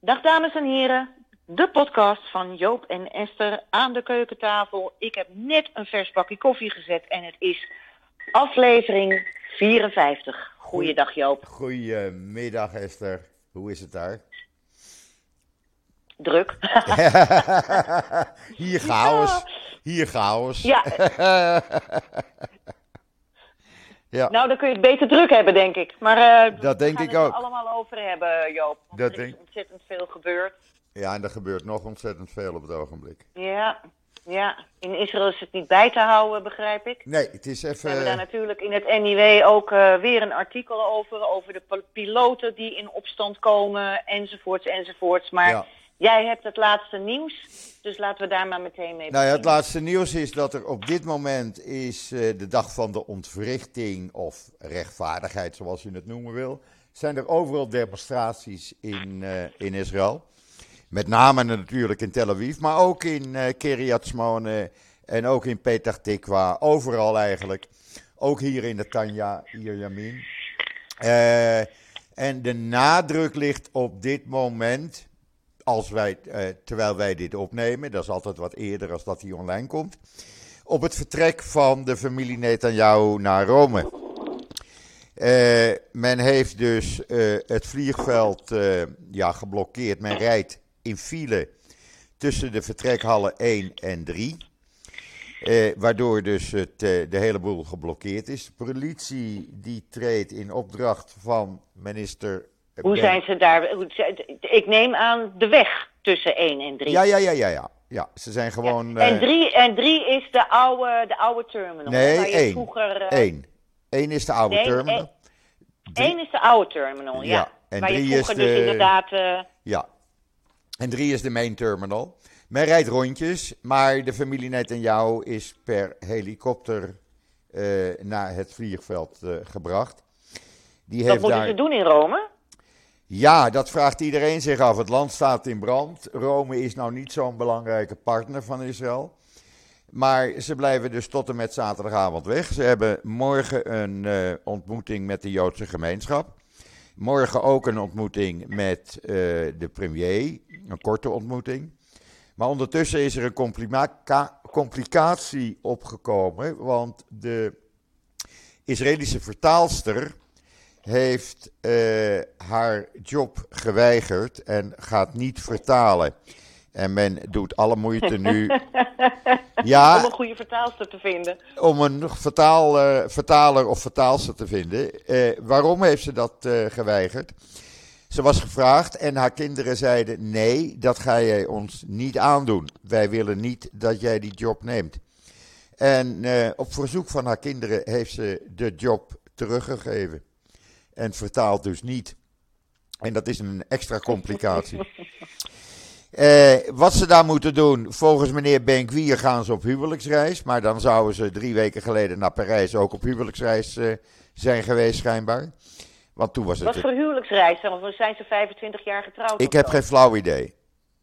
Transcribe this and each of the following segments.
Dag dames en heren, de podcast van Joop en Esther aan de keukentafel. Ik heb net een vers bakje koffie gezet en het is aflevering 54. Goeiedag Joop. Goedemiddag Esther, hoe is het daar? Druk. Hier chaos, hier chaos. Ja, Ja, nou dan kun je het beter druk hebben denk ik. Maar eh, Dat we denk ik het ook. allemaal over hebben Joop. Want Dat er is denk- ontzettend veel gebeurd. ja, en er gebeurt nog ontzettend veel op het ogenblik. Ja, ja. In Israël is het niet bij te houden begrijp ik. Nee, het is We hebben daar even... natuurlijk in het NIW ook eh, weer een artikel over. Over de pil- piloten die in opstand komen, enzovoorts, enzovoorts. Maar Ja. Jij hebt het laatste nieuws, dus laten we daar maar meteen mee Nou ja, het beginnen. laatste nieuws is dat er op dit moment is eh, de dag van de ontwrichting of rechtvaardigheid, zoals je het noemen wil. Zijn er overal demonstraties in, eh, in Israël. Met name natuurlijk in Tel Aviv, maar ook in eh Kiryat Shmone en ook in Petah Tikwa. Overal eigenlijk. Ook hier in de Tanja, hier Yamin. Eh, en de nadruk ligt op dit moment als wij, eh, terwijl wij dit opnemen, dat is altijd wat eerder als dat hij online komt, op het vertrek van de familie Netanyahu naar Rome. Eh, men heeft dus eh, het vliegveld ja, geblokkeerd. Men rijdt in file tussen de vertrekhallen 1 en 3. Eh, waardoor dus het, de hele boel geblokkeerd is. De politie die treedt in opdracht van minister... Hoe Ben- zijn ze daar? Ik neem aan de weg tussen 1 en 3. Ja, ja, ja, ja, ja. Ja, ze zijn gewoon... En eh, 3 en drie is de oude, de oude terminal. Nee, waar je één. Vroeger, eh, Eén. Is de oude Nee, terminal. één is de oude terminal, ja. Ja, en waar je drie vroeger is dus de- inderdaad... eh, Ja. En drie is de main terminal. Men rijdt rondjes, maar de familie Netanyahu is per helikopter eh, naar het vliegveld eh, gebracht. Die wat heeft moeten daar... ze doen in Rome? Ja, dat vraagt iedereen zich af. Het land staat in brand. Rome is nou niet zo'n belangrijke partner van Israël. Maar ze blijven dus tot en met zaterdagavond weg. Ze hebben morgen een eh, ontmoeting met de Joodse gemeenschap. Morgen ook een ontmoeting met eh, de premier. Een korte ontmoeting. Maar ondertussen is er een complicatie opgekomen. Want de Israëlische vertaalster heeft eh, haar job geweigerd en gaat niet vertalen. En men doet alle moeite nu Om ja, een goede vertaalster te vinden. om een vertaal, vertaler of vertaalster te vinden. Eh, waarom heeft ze dat eh, geweigerd? Ze was gevraagd en haar kinderen zeiden: Nee, dat ga jij ons niet aandoen. Wij willen niet dat jij die job neemt. En op verzoek van haar kinderen heeft ze de job teruggegeven. En vertaalt dus niet. En dat is een extra complicatie. Eh, wat ze daar moeten doen, volgens meneer Benkwier gaan ze op huwelijksreis. Maar dan zouden ze drie weken geleden naar Parijs ook op huwelijksreis eh, zijn geweest, schijnbaar. Want toen was het. Wat voor huwelijksreis? Of zijn ze 25 jaar getrouwd? Ik heb zo? geen flauw idee.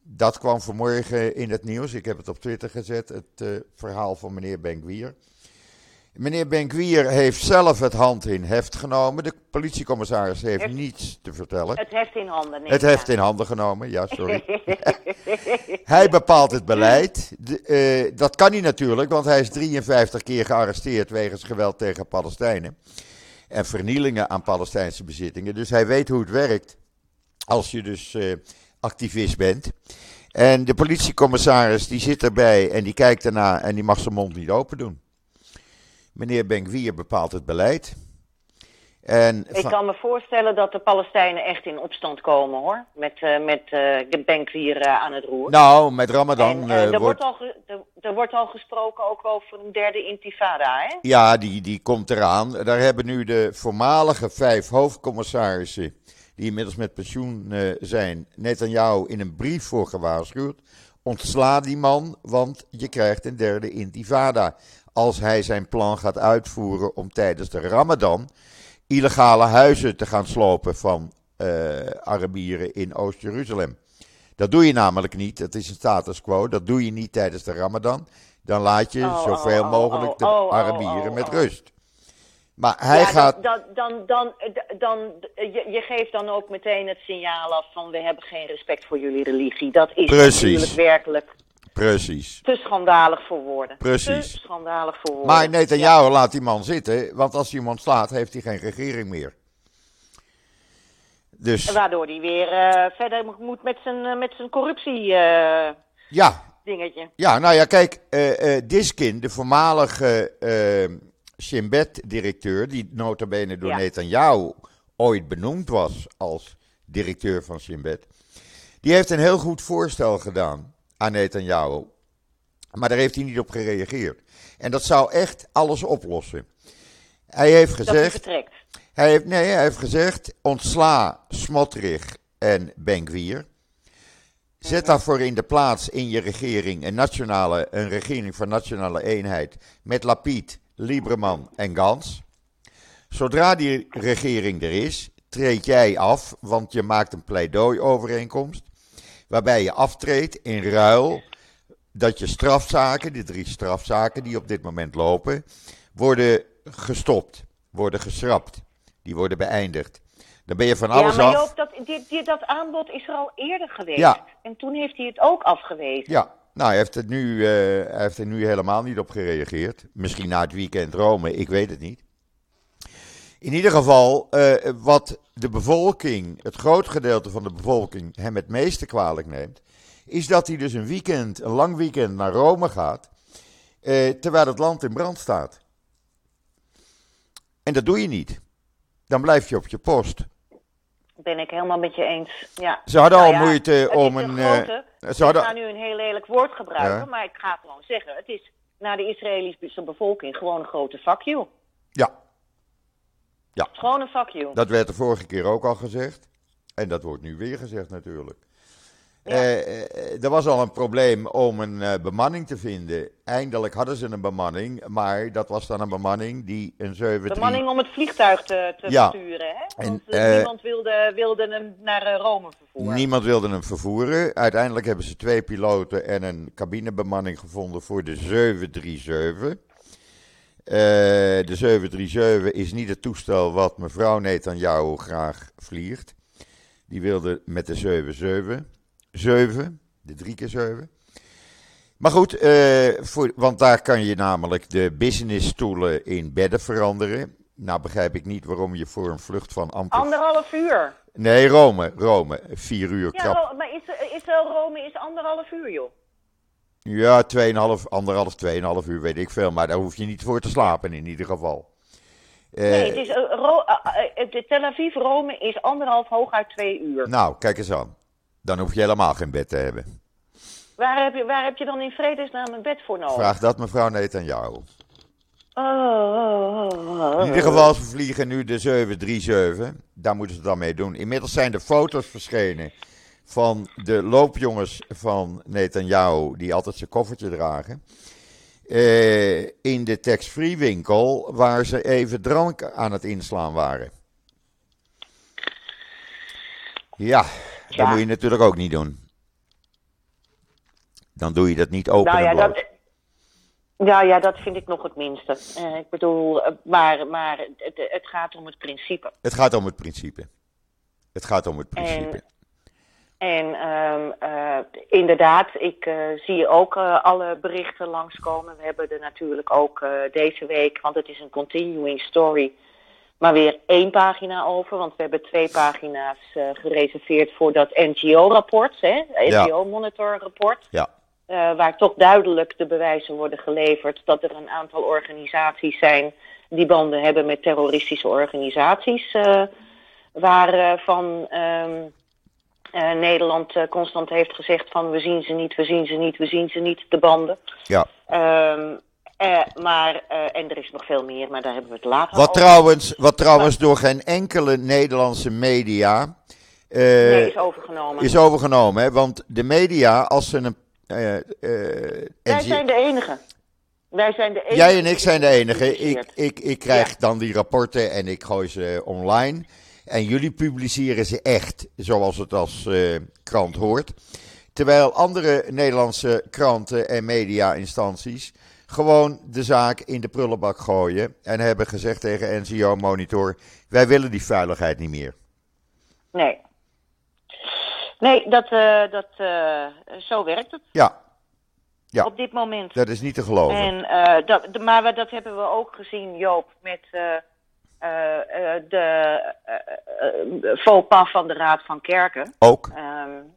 Dat kwam vanmorgen in het nieuws. Ik heb het op Twitter gezet, het eh, verhaal van meneer Benkwier. Meneer Benkwier heeft zelf het hand in heft genomen. De politiecommissaris heeft niets te vertellen. Het heft in handen. Het heft in handen genomen, ja, sorry. Hij bepaalt het beleid. De, eh, dat kan hij natuurlijk, want hij is 53 keer gearresteerd wegens geweld tegen Palestijnen. En vernielingen aan Palestijnse bezittingen. Dus hij weet hoe het werkt als je dus eh, activist bent. En de politiecommissaris die zit erbij en die kijkt ernaar en die mag zijn mond niet open doen. Meneer Benkwier bepaalt het beleid. En Ik kan me voorstellen dat de Palestijnen echt in opstand komen hoor. Met, eh met eh, aan het roer. nou, met Ramadan en, er, wordt... wordt al er, er wordt al gesproken ook over een derde intifada, hè? Ja, die, die komt eraan. Daar hebben nu de voormalige vijf hoofdcommissarissen, die inmiddels met pensioen zijn, Netanyahu in een brief voor gewaarschuwd. Ontsla die man, want je krijgt een derde intifada. Als hij zijn plan gaat uitvoeren om tijdens de Ramadan illegale huizen te gaan slopen van eh, Arabieren in Oost-Jeruzalem. Dat doe je namelijk niet. Dat is een status quo. Dat doe je niet tijdens de Ramadan. Dan laat je Oh, zoveel oh, oh, mogelijk oh, de oh, oh, Arabieren oh, met oh. rust. Maar hij ja, gaat. Dan, dan, dan, dan, dan, je, je geeft dan ook meteen het signaal af van we hebben geen respect voor jullie religie. Dat is Precies. natuurlijk werkelijk Precies. te schandalig voor woorden. Precies. Te schandalig voor woorden. Maar Netanyahu laat die man zitten, want als hij iemand slaat, heeft hij geen regering meer. Dus Waardoor hij weer eh, verder moet met zijn, eh, met zijn corruptie eh, ja, dingetje. ja, nou ja, kijk, Diskin, de voormalige Shin Bet-directeur, die nota bene door Ja. Netanyahu ooit benoemd was als directeur van Shin Bet, die heeft een heel goed voorstel gedaan aan Netanyahu. Maar daar heeft hij niet op gereageerd. En dat zou echt alles oplossen. Hij heeft Dat hij gezegd. vertrekt. Hij heeft, nee, hij heeft gezegd: ontsla Smotrich en Benkwier. Zet daarvoor in de plaats in je regering een, nationale, een regering van nationale eenheid met Lapid, Lieberman en Gans. Zodra die regering er is, treed jij af, want je maakt een pleidooi-overeenkomst. Waarbij je aftreedt in ruil dat je strafzaken, de drie strafzaken die op dit moment lopen, worden gestopt, worden geschrapt. Die worden beëindigd. Dan ben je van alles ja, maar af. Joop, dat, dit, dit, dat aanbod is er al eerder geweest. Ja. En toen heeft hij het ook afgewezen. Ja, nou, hij heeft, het nu, eh, hij heeft er nu helemaal niet op gereageerd. Misschien na het weekend Rome, ik weet het niet. In ieder geval, eh, wat de bevolking, het groot gedeelte van de bevolking, hem het meeste kwalijk neemt, is dat hij dus een weekend, een lang weekend naar Rome gaat, eh, terwijl het land in brand staat. En dat doe je niet. Dan blijf je op je post. Ben ik helemaal met je eens. Ja. Ze hadden Nou al ja, moeite het om een. grote- eh, ze Ik hadden, ga nu een heel lelijk woord gebruiken, Ja. maar ik ga gewoon zeggen: het is naar de Israëlische bevolking gewoon een grote fuck you. ja, Is gewoon een fuck you. Dat werd de vorige keer ook al gezegd. En dat wordt nu weer gezegd natuurlijk. Ja. Eh, eh, er was al een probleem om een eh, bemanning te vinden. Eindelijk hadden ze een bemanning, maar dat was dan een bemanning die een 7 Bemanning om het vliegtuig te, te Ja. sturen, hè? En, Want eh, niemand wilde, wilde hem naar Rome vervoeren. Niemand wilde hem vervoeren. Uiteindelijk hebben ze twee piloten en een cabinebemanning gevonden voor de 737. Eh, de 737 is niet het toestel wat mevrouw Netanyahu graag vliegt. Die wilde met de 77. 7, de 3 keer 7. Maar goed, eh, voor, want daar kan je namelijk de businessstoelen in bedden veranderen. Nou begrijp ik niet waarom je voor een vlucht van amper... Anderhalf uur. Nee, Rome, Rome. Vier uur Ja, krap. Ro- maar Is- Israël Rome is anderhalf uur, joh. Ja, 2,5, anderhalf, 2,5 uur weet ik veel. Maar daar hoef je niet voor te slapen in ieder geval. Eh, Nee, het is, eh, eh, de Tel Aviv Rome is anderhalf, hooguit twee uur. Nou, kijk eens aan. Dan hoef je helemaal geen bed te hebben. Waar, heb je, waar heb je dan in vredesnaam een bed voor nodig? Vraag dat mevrouw. Oh, oh, oh, oh. In ieder geval, ze vliegen nu de 737. Daar moeten ze dan mee doen. Inmiddels zijn er foto's verschenen van de loopjongens van Netanyahu, die altijd zijn koffertje dragen. eh, in de tax-free winkel, waar ze even drank aan het inslaan waren. Ja, dat moet je natuurlijk ook niet doen. Dan doe je dat niet open Nou ja, dat, ja, ja, dat vind ik nog het minste. Eh, ik bedoel, eh, maar, maar het, het gaat om het principe. Het gaat om het principe. Het gaat om het principe. En ehm, eh, inderdaad, ik eh, zie ook eh, alle berichten langskomen. We hebben er natuurlijk ook deze week, want het is een continuing story, maar weer één pagina over. Want we hebben twee pagina's gereserveerd voor dat NGO-rapport, Ja. NGO-monitor-rapport. Ja, waar toch duidelijk de bewijzen worden geleverd dat er een aantal organisaties zijn die banden hebben met terroristische organisaties. waarvan ehm, eh, Nederland eh, constant heeft gezegd van we zien ze niet, we zien ze niet, we zien ze niet, de banden. ja. Ehm, eh, maar, eh, en er is nog veel meer, maar daar hebben we het later Wat over. trouwens, wat trouwens door geen enkele Nederlandse media eh, Nee, is overgenomen. is overgenomen. Hè? Want de media, als ze een. eh, eh, Wij zijn de enige. Wij zijn de enige. Jij en ik zijn de enige. Ik, ik, ik krijg Ja. dan die rapporten en ik gooi ze online. En jullie publiceren ze echt, zoals het als eh, krant hoort. Terwijl andere Nederlandse kranten en media-instanties gewoon de zaak in de prullenbak gooien. En hebben gezegd tegen NCO Monitor: wij willen die veiligheid niet meer. Nee. Nee, dat, uh, dat, uh, zo werkt het. Ja. ja. Op dit moment. Dat is niet te geloven. En, uh, dat, maar dat hebben we ook gezien, Joop, met de faux pas van de Raad van Kerken. Ook. Um,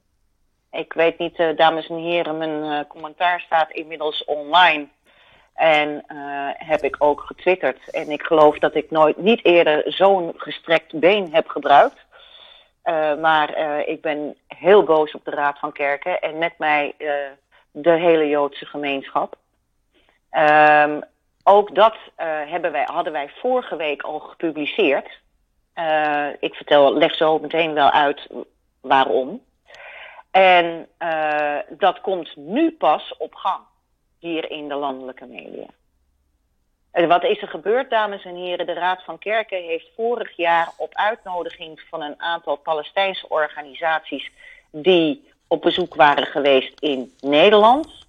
ik weet niet, dames en heren, mijn commentaar staat inmiddels online. En heb ik ook getwitterd. En ik geloof dat ik nooit niet eerder zo'n gestrekt been heb gebruikt. Maar ik ben heel boos op de Raad van Kerken en met mij de hele Joodse gemeenschap. Um, ook dat hebben wij, hadden wij vorige week al gepubliceerd. ik vertel, leg zo meteen wel uit waarom. En dat komt nu pas op gang hier in de landelijke media. Wat is er gebeurd, dames en heren? De Raad van Kerken heeft vorig jaar op uitnodiging van een aantal Palestijnse organisaties die op bezoek waren geweest in Nederland,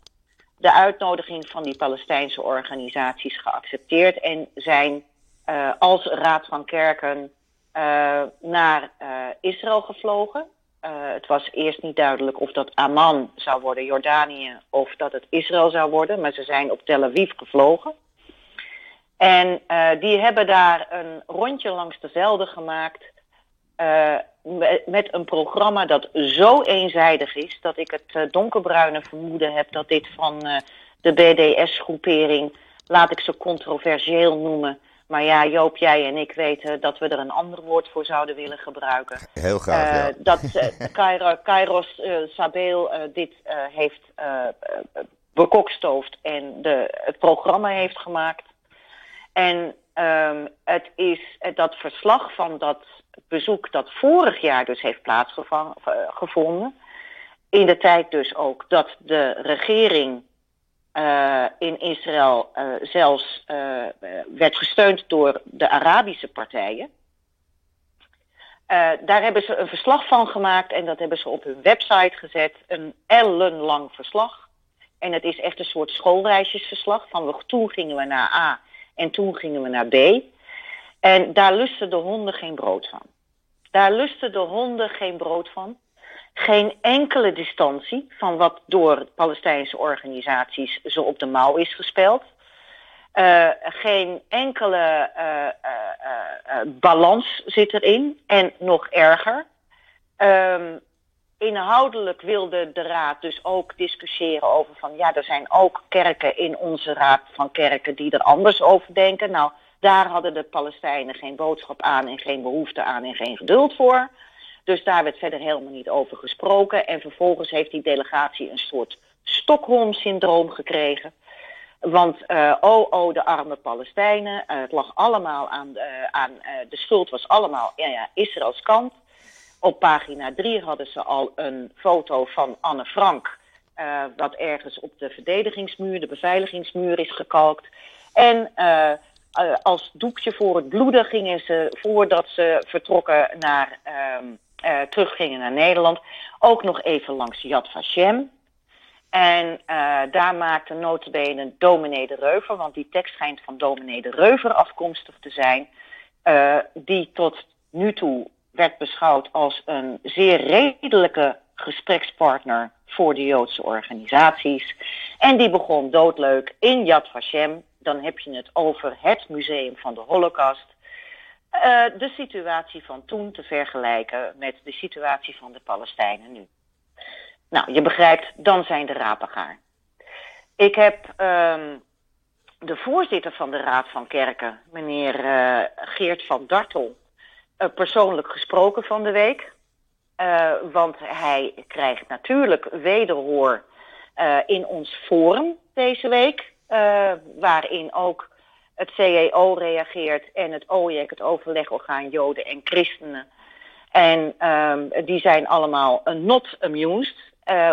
de uitnodiging van die Palestijnse organisaties geaccepteerd en zijn uh, als Raad van Kerken uh, naar uh, Israël gevlogen. het was eerst niet duidelijk of dat Amman zou worden, Jordanië, of dat het Israël zou worden, maar ze zijn op Tel Aviv gevlogen. En die hebben daar een rondje langs de velden gemaakt. Uh, met een programma dat zo eenzijdig is dat ik het uh, donkerbruine vermoeden heb dat dit van de BDS-groepering, laat ik ze controversieel noemen. Maar ja, Joop, jij en ik weten dat we er een ander woord voor zouden willen gebruiken. Heel graag, ja. Dat Kairos Sabeel dit heeft bekokstoofd en de, het programma heeft gemaakt. En um, het is dat verslag van dat bezoek dat vorig jaar dus heeft plaatsgevonden. In de tijd dus ook dat de regering uh, in Israël uh, zelfs werd gesteund door de Arabische partijen. daar hebben ze een verslag van gemaakt en dat hebben ze op hun website gezet. Een ellenlang verslag. En het is echt een soort schoolreisjesverslag. Van toen gingen we naar A en toen gingen we naar B. En daar lusten de honden geen brood van. Daar lusten de honden geen brood van. Geen enkele distantie van wat door Palestijnse organisaties zo op de mouw is gespeeld. Uh, geen enkele uh, uh, balans zit erin. En nog erger. Um, inhoudelijk wilde de raad dus ook discussiëren over van ja, er zijn ook kerken in onze raad van kerken die er anders over denken. Nou, daar hadden de Palestijnen geen boodschap aan en geen behoefte aan en geen geduld voor. Dus daar werd verder helemaal niet over gesproken. En vervolgens heeft die delegatie een soort Stockholm-syndroom gekregen. Want uh, oh, oh, de arme Palestijnen. Uh, het lag allemaal aan, uh, aan de schuld was allemaal ja, ja, Israëls kant. Op pagina 3 hadden ze al een foto van Anne Frank. Wat ergens op de verdedigingsmuur, de beveiligingsmuur is gekalkt. En uh, uh, als doekje voor het bloeden gingen ze, voordat ze vertrokken naar, teruggingen naar Nederland, ook nog even langs Yad Vashem. En daar maakte notabene dominee de Reuver, want die tekst schijnt van dominee de Reuver afkomstig te zijn, die tot nu toe werd beschouwd als een zeer redelijke gesprekspartner voor de Joodse organisaties. En die begon doodleuk in Yad Vashem. Dan heb je het over het museum van de Holocaust. Uh, de situatie van toen te vergelijken met de situatie van de Palestijnen nu. Nou, je begrijpt, dan zijn de rapen gaar. Ik heb um, de voorzitter van de Raad van Kerken, meneer uh, Geert van Dartel, uh, persoonlijk gesproken van de week. Want hij krijgt natuurlijk wederhoor in ons forum deze week. Waarin ook het CEO reageert en het OJEC, het overlegorgaan Joden en Christenen. En um, die zijn allemaal not amused.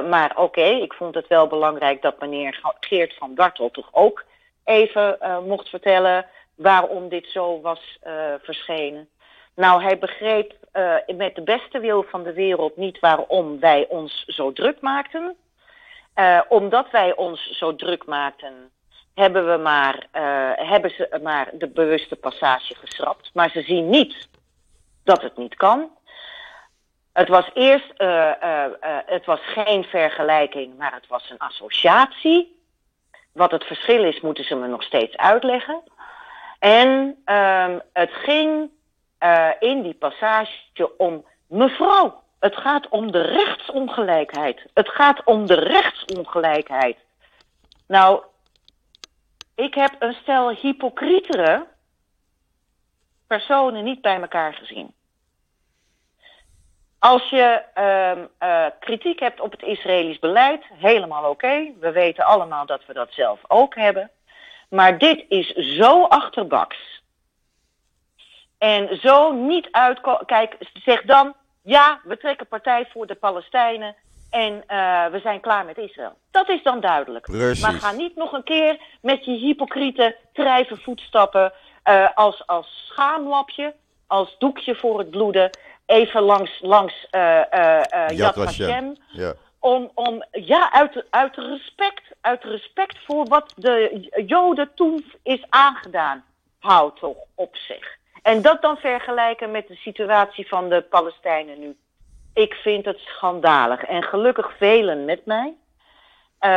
maar oké, ik vond het wel belangrijk dat meneer Geert van Dartel toch ook even mocht vertellen waarom dit zo was verschenen. Nou, hij begreep met de beste wil van de wereld niet waarom wij ons zo druk maakten. Omdat wij ons zo druk maakten, hebben, we maar, uh, hebben ze maar de bewuste passage geschrapt. Maar ze zien niet dat het niet kan. Het was eerst, uh, uh, het was geen vergelijking, maar het was een associatie. Wat het verschil is, moeten ze me nog steeds uitleggen. En ehm, het ging in die passage om mevrouw. Het gaat om de rechtsongelijkheid. Het gaat om de rechtsongelijkheid. Nou, ik heb een stel hypocrietere personen niet bij elkaar gezien. Als je uh, kritiek hebt op het Israëlisch beleid, helemaal oké. We weten allemaal dat we dat zelf ook hebben. Maar dit is zo achterbaks. En zo niet uitkomen. Kijk, zeg dan, ja, we trekken partij voor de Palestijnen. En uh, we zijn klaar met Israël. Dat is dan duidelijk. Precies. Maar ga niet nog een keer met je hypocriete drijven voetstappen uh, als, als schaamlapje, als doekje voor het bloeden, even langs, langs uh, Yad Vashem. Ja. Om, om, ja, uit, uit respect, uit respect voor wat de Joden toen is aangedaan. Houd toch op zich. En dat dan vergelijken met de situatie van de Palestijnen nu. Ik vind het schandalig. En gelukkig velen met mij. Uh,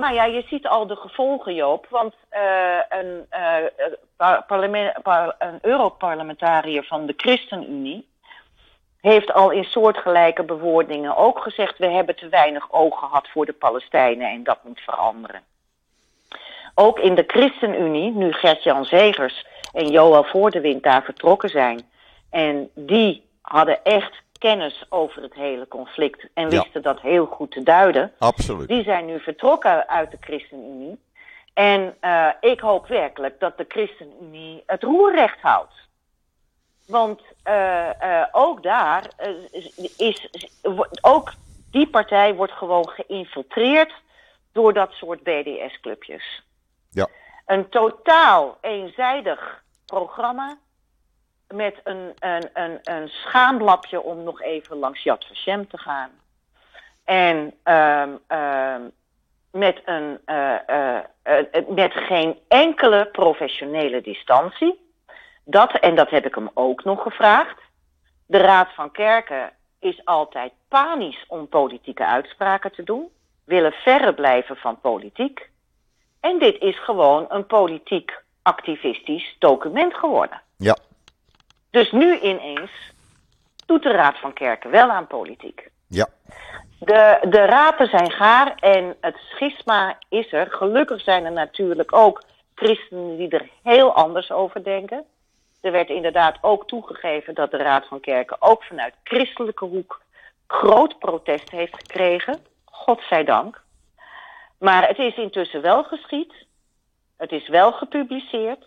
maar ja, je ziet al de gevolgen, Joop. Want uh, een, uh, par, een Europarlementariër van de ChristenUnie heeft al in soortgelijke bewoordingen ook gezegd: we hebben te weinig oog gehad voor de Palestijnen en dat moet veranderen. Ook in de ChristenUnie, nu Gert-Jan Zegers en Joël Voordewind daar vertrokken zijn. En die hadden echt kennis over het hele conflict en wisten ja. dat heel goed te duiden. Absoluut. Die zijn nu vertrokken uit de ChristenUnie. En uh, ik hoop werkelijk dat de ChristenUnie het roerrecht houdt. Want uh, uh, ook daar is, is, ook die partij wordt gewoon geïnfiltreerd door dat soort BDS-clubjes. Ja. Een totaal eenzijdig programma met een, een, een, een schaamlapje om nog even langs Yad Vashem te gaan. En um, um, met, een, uh, uh, uh, met geen enkele professionele distantie. Dat, en dat heb ik hem ook nog gevraagd. De Raad van Kerken is altijd panisch om politieke uitspraken te doen. Willen verre blijven van politiek. En dit is gewoon een politiek activistisch document geworden. Ja. Dus nu ineens doet de Raad van Kerken wel aan politiek. Ja. De, de rapen zijn gaar en het schisma is er. Gelukkig zijn er natuurlijk ook christenen die er heel anders over denken. Er werd inderdaad ook toegegeven dat de Raad van Kerken ook vanuit christelijke hoek groot protest heeft gekregen. Godzijdank. Maar het is intussen wel geschied. Het is wel gepubliceerd.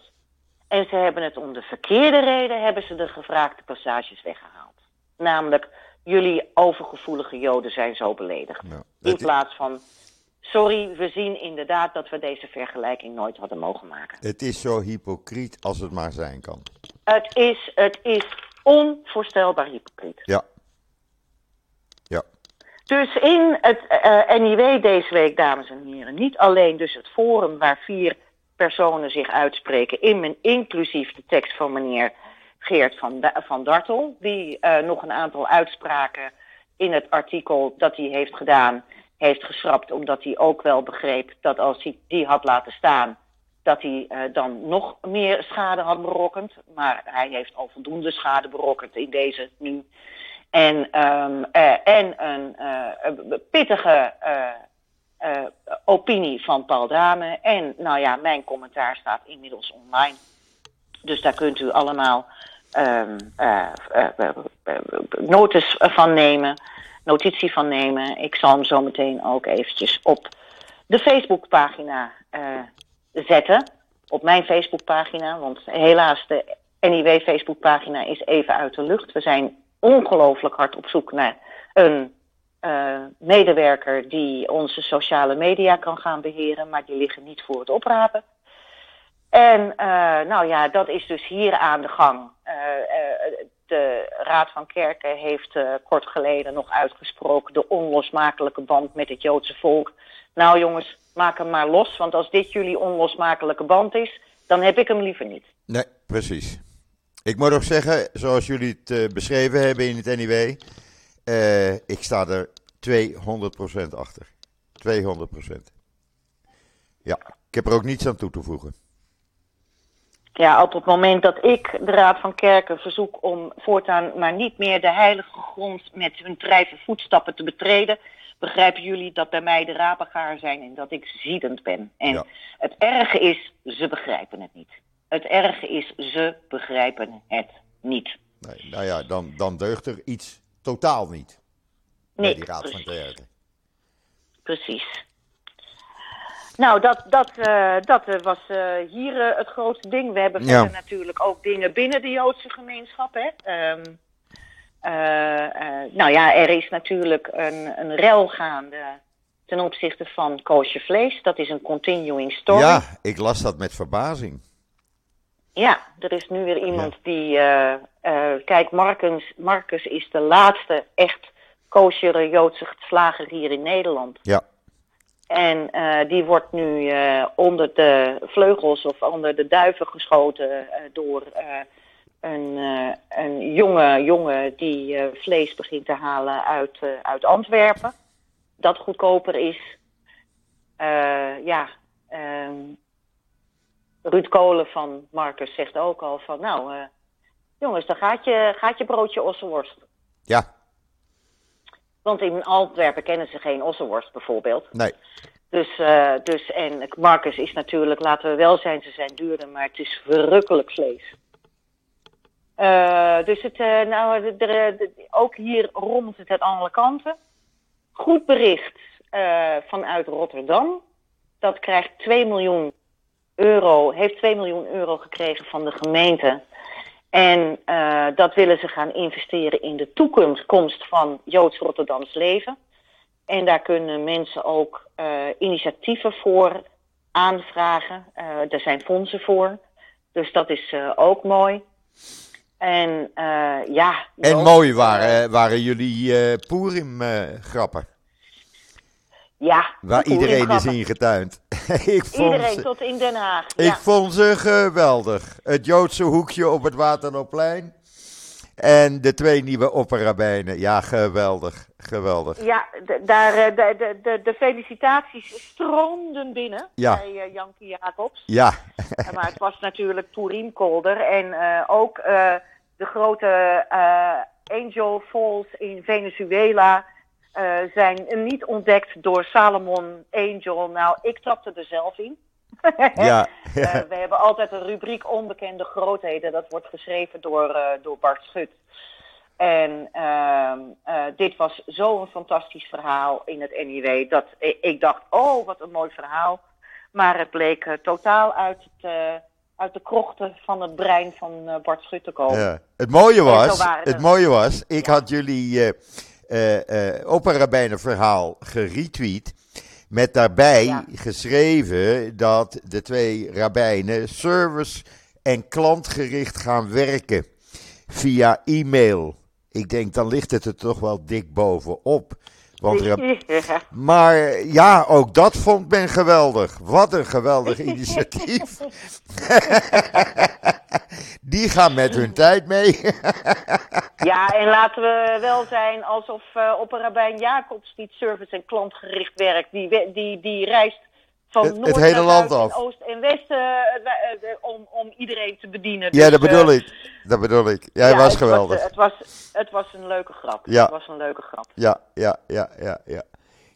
En ze hebben het om de verkeerde reden, hebben ze de gevraagde passages weggehaald. Namelijk, jullie overgevoelige joden zijn zo beledigd. In plaats van, sorry, we zien inderdaad dat we deze vergelijking nooit hadden mogen maken. het is zo hypocriet als het maar zijn kan. Het is, het is onvoorstelbaar hypocriet. Ja. Ja. Dus in het uh, NIW deze week, dames en heren, niet alleen dus het forum waar vier personen zich uitspreken, in, inclusief de tekst van meneer Geert van, van Dartel, die uh, nog een aantal uitspraken in het artikel dat hij heeft gedaan, heeft geschrapt, omdat hij ook wel begreep dat als hij die had laten staan, dat hij uh, dan nog meer schade had berokkend. Maar hij heeft al voldoende schade berokkend in deze nu. En, um, uh, en een pittige uh, opinie van Paul Dame. En nou ja, mijn commentaar staat inmiddels online. Dus daar kunt u allemaal um, van nemen, notitie van nemen. Ik zal hem zo meteen ook eventjes op de Facebookpagina zetten. Op mijn Facebookpagina, want helaas de NIW Facebookpagina is even uit de lucht. We zijn ongelooflijk hard op zoek naar een uh, medewerker die onze sociale media kan gaan beheren, maar die liggen niet voor het oprapen. En uh, nou ja, dat is dus hier aan de gang. Uh, de Raad van Kerken heeft kort geleden nog uitgesproken de onlosmakelijke band met het Joodse volk. Nou jongens, maak hem maar los. Want als dit jullie onlosmakelijke band is, dan heb ik hem liever niet. Nee, precies. Ik moet ook zeggen, zoals jullie het beschreven hebben in het NIW, ik sta er 200% achter. 200%. Ja, ik heb er ook niets aan toe te voegen. Ja, op het moment dat ik de Raad van Kerken verzoek om voortaan maar niet meer de heilige grond met hun drijven voetstappen te betreden, begrijpen jullie dat bij mij de rapengaar zijn en dat ik ziedend ben. En ja. het erge is, ze begrijpen het niet. Het erge is, ze begrijpen het niet. Nee, nou ja, dan, dan deugt er iets totaal niet. Nee, die Raad precies. van. Precies. Nou, dat, dat, uh, dat uh, was uh, hier het grootste ding. We hebben verder natuurlijk ook dingen binnen de Joodse gemeenschap. Hè? Um, nou ja, er is natuurlijk een, een rel gaande ten opzichte van koosje vlees. Dat is een continuing story. Ja, ik las dat met verbazing. Ja, er is nu weer iemand ja. die... kijk, Marcus, Marcus is de laatste echt koosjere Joodse slager hier in Nederland. Ja. En uh, die wordt nu uh, onder de vleugels of onder de duiven geschoten uh, door een, een jonge jongen die vlees begint te halen uit, uit Antwerpen. Dat goedkoper is. ja, ehm, Ruud Kolen van Marcus zegt ook al van nou jongens, dan gaat je, gaat je broodje ossenworst. Ja. Want in Antwerpen kennen ze geen ossenworst bijvoorbeeld. Nee. Dus, uh, dus, en Marcus is natuurlijk, laten we wel zijn, ze zijn duurder, maar het is verrukkelijk vlees. Uh, dus het, uh, nou, de, de, de, ook hier rommelt het uit alle kanten. Goed bericht vanuit Rotterdam. Dat krijgt 2 miljoen euro, heeft 2 miljoen euro gekregen van de gemeente. En uh, dat willen ze gaan investeren in de toekomst van Joods Rotterdams leven. En daar kunnen mensen ook uh, initiatieven voor aanvragen. Uh, er zijn fondsen voor. Dus dat is ook mooi. En ja. En mooi waren, waren jullie Purim-grappen. Ja. Waar iedereen is ingetuind. ik vond iedereen ze, tot in Den Haag. Ik ja. vond ze geweldig. Het Joodse hoekje op het Waterloopplein. En de twee nieuwe opperrabijnen. Ja, geweldig. Geweldig. Ja, daar, de, de, de, de felicitaties stroomden binnen ja. bij uh, Jankie Jacobs. Ja. maar het was natuurlijk Purim Kolder. En uh, ook uh, de grote Angel Falls in Venezuela... Uh, zijn niet ontdekt door Salomon Angel. Nou, ik trapte er zelf in. ja. uh, we hebben altijd een rubriek onbekende grootheden. Dat wordt geschreven door, uh, door Bart Schut. En dit was zo'n fantastisch verhaal in het NIW. Dat ik, dacht, oh, wat een mooi verhaal. Maar het bleek totaal uit het uit de krochten van het brein van Bart Schut te komen. Ja. Het mooie was, het mooie was, ik ja. had jullie uh, uh, opperrabijnenverhaal geretweet. Met daarbij ja. geschreven dat de twee rabbijnen service- en klantgericht gaan werken via e-mail. Ik denk, dan ligt het er toch wel dik bovenop. Want ja. Maar ja, ook dat vond men geweldig. Wat een geweldig initiatief. Die gaan met hun tijd mee. ja, en laten we wel zijn alsof uh, opperrabijn Jacobs niet service- en klantgericht werkt. Die, die, die reist van het, noord het hele land af. en oost en west uh, uh, om, om iedereen te bedienen. Ja, dus, dat bedoel ik. Dat bedoel ik. Jij ja, was het geweldig. Was, het, was, het was een leuke grap. Ja. Het was een leuke grap. Ja, ja, ja, ja, ja.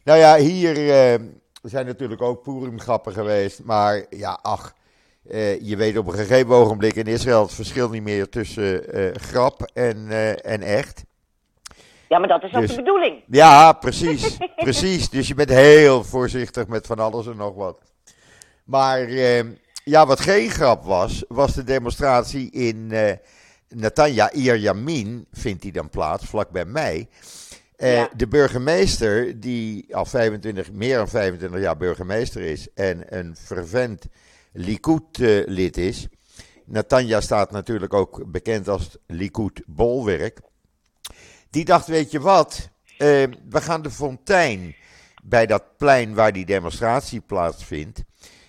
Nou ja, hier uh, zijn natuurlijk ook Purim-grappen geweest. Maar ja, ach, uh, je weet op een gegeven ogenblik in Israël het verschil niet meer tussen uh, grap en, en echt. Ja, maar dat is ook Dus- de bedoeling. Ja, precies, precies. Dus je bent heel voorzichtig met van alles en nog wat. Maar eh, ja, wat geen grap was, was de demonstratie in eh Natanja Ierjamin, vindt die dan plaats, vlak bij mij. Eh, Ja. De burgemeester, die al 25, meer dan 25 jaar burgemeester is en een fervent Likud-lid is. Natanja staat natuurlijk ook bekend als Likud-bolwerk. Die dacht, weet je wat, eh, we gaan de fontein bij dat plein waar die demonstratie plaatsvindt,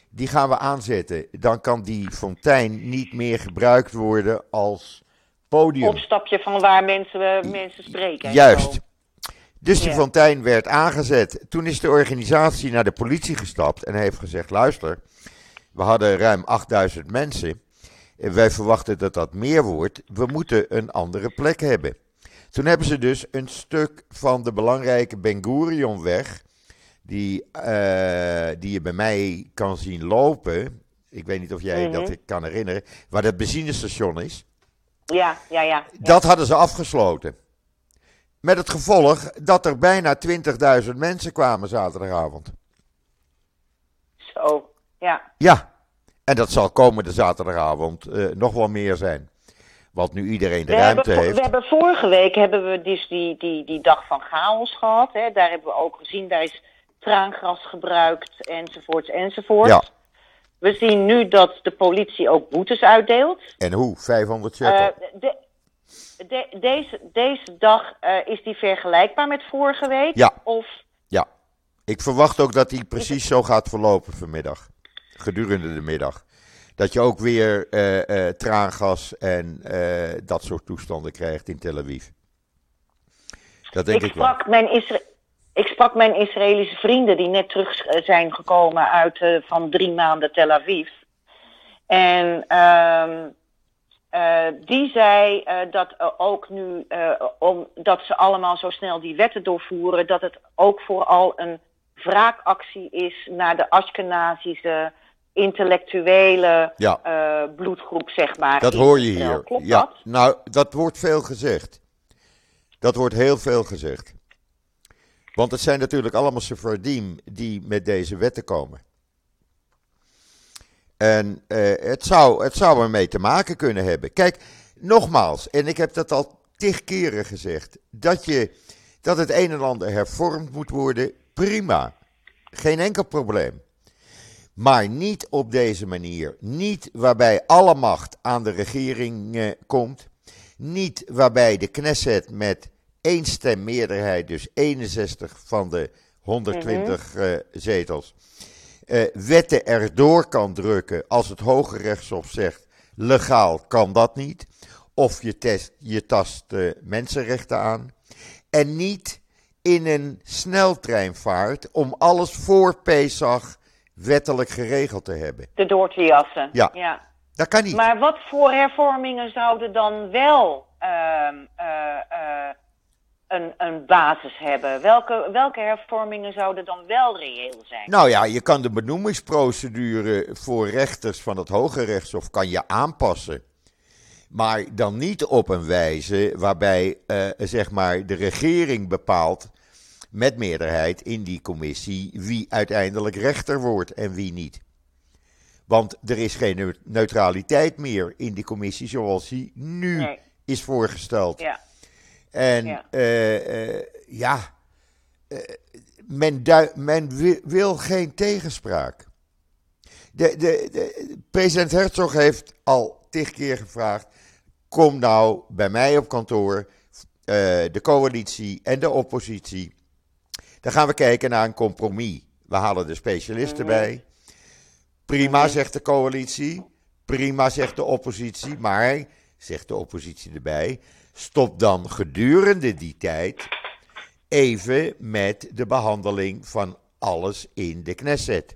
die gaan we aanzetten. Dan kan die fontein niet meer gebruikt worden als podium. Opstapje van waar mensen, eh, mensen spreken. en Juist. Dus die Ja. fontein werd aangezet. Toen is de organisatie naar de politie gestapt en heeft gezegd: luister, we hadden ruim 8000 mensen. En wij verwachten dat dat meer wordt. We moeten een andere plek hebben. Toen hebben ze dus een stuk van de belangrijke Ben Gurionweg, die, eh, die je bij mij kan zien lopen. Ik weet niet of jij Mhm. dat kan herinneren, waar dat benzinestation is. Ja, ja, ja. Dat hadden ze afgesloten. Met het gevolg dat er bijna 20.000 mensen kwamen zaterdagavond. Zo, ja. Ja, en dat zal komende zaterdagavond eh, nog wel meer zijn. Want nu iedereen de We ruimte hebben, heeft. we hebben vorige week hebben we dus die, die, die dag van chaos gehad. Hè. Daar hebben we ook gezien, daar is traangras gebruikt enzovoorts enzovoorts. Ja. We zien nu dat de politie ook boetes uitdeelt. En hoe? 500 shekel. Eh, de, de- deze, deze dag eh, is die vergelijkbaar met vorige week? Ja. Of, ja. Ik verwacht ook dat die precies zo gaat verlopen vanmiddag. Gedurende de middag. Dat je ook weer eh, traangas en dat soort toestanden krijgt in Tel Aviv. Dat denk ik, ik, wel. mijn Isra- ik sprak mijn Israëlische vrienden die net terug eh, zijn gekomen uit eh, van drie maanden Tel Aviv. En ehm, eh, die zei dat ook nu, omdat ze allemaal zo snel die wetten doorvoeren, dat het ook vooral een wraakactie is naar de Ashkenazische intellectuele Ja. bloedgroep, zeg maar. Dat hoor je hier. Klopt ja, dat? nou, dat wordt veel gezegd. Dat wordt heel veel gezegd. Want het zijn natuurlijk allemaal Sephardim die met deze wetten komen. En eh, het, zou, het zou ermee te maken kunnen hebben. Kijk, nogmaals, en ik heb dat al tig keren gezegd, dat, je, dat het een en ander hervormd moet worden, prima. Geen enkel probleem. Maar niet op deze manier. Niet waarbij alle macht aan de regering eh, komt. Niet waarbij de Knesset met één stem meerderheid, dus 61 van de 120 eh, zetels, eh, wetten erdoor kan drukken als het Hoge Rechtshof zegt legaal kan dat niet. Of je, test, je tast eh, mensenrechten aan. En niet in een sneltreinvaart om alles voor Pesach wettelijk geregeld te hebben. De door te jassen. Ja. ja. Dat kan niet. Maar wat voor hervormingen zouden dan wel ehm, eh, eh, een, een basis hebben? Welke, welke hervormingen zouden dan wel reëel zijn? Nou ja, je kan de benoemingsprocedure voor rechters van het Hoge Rechtshof kan je aanpassen. Maar dan niet op een wijze waarbij eh, zeg maar de regering bepaalt met meerderheid in die commissie wie uiteindelijk rechter wordt en wie niet. Want er is geen neu- neutraliteit meer in die commissie zoals die nu Nee. is voorgesteld. Ja. En Ja. eh, eh, ja, eh, men, men wi- wil geen tegenspraak. De, de, de, president Herzog heeft al tig keer gevraagd: kom nou bij mij op kantoor, de coalitie en de oppositie. Dan gaan we kijken naar een compromis. We halen de specialisten bij. Prima, zegt de coalitie. Prima, zegt de oppositie. Maar, zegt de oppositie erbij, stop dan gedurende die tijd even met de behandeling van alles in de Knesset.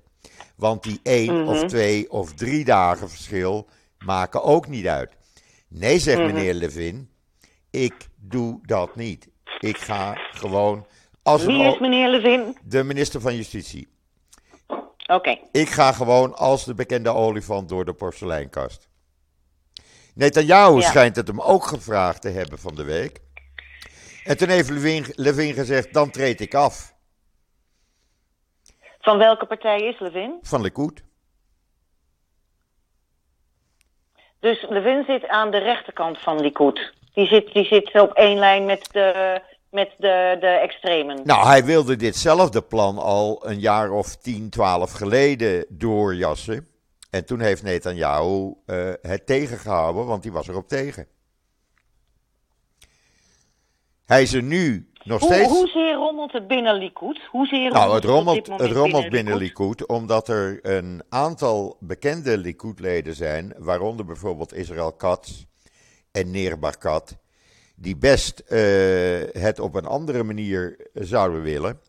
Want die één of twee of drie dagen verschil maken ook niet uit. Nee, zegt meneer Levin, ik doe dat niet. Ik ga gewoon als Wie is meneer Levin? de minister van Justitie. Oké. Ik ga gewoon als de bekende olifant door de porseleinkast. Netanyahu Ja. schijnt het hem ook gevraagd te hebben van de week. En toen heeft Levin, Levin gezegd, dan treed ik af Van welke partij is Levin? van Likud. Dus Levin zit aan de rechterkant van Likud. Die zit, die zit op één lijn met de, met de, de extremen. Nou, hij wilde ditzelfde plan al een jaar of 10, 12 geleden doorjassen. En toen heeft Netanyahu eh, het tegengehouden, want die was erop tegen. Hij is er nu nog Hoe, steeds. hoezeer rommelt het binnen Likud? Hoezeer Nou, het rommelt, het rommelt binnen Likud? Likud omdat er een aantal bekende Likud-leden zijn, waaronder bijvoorbeeld Israël Katz en Neer Barkat, die best eh, het op een andere manier zouden willen,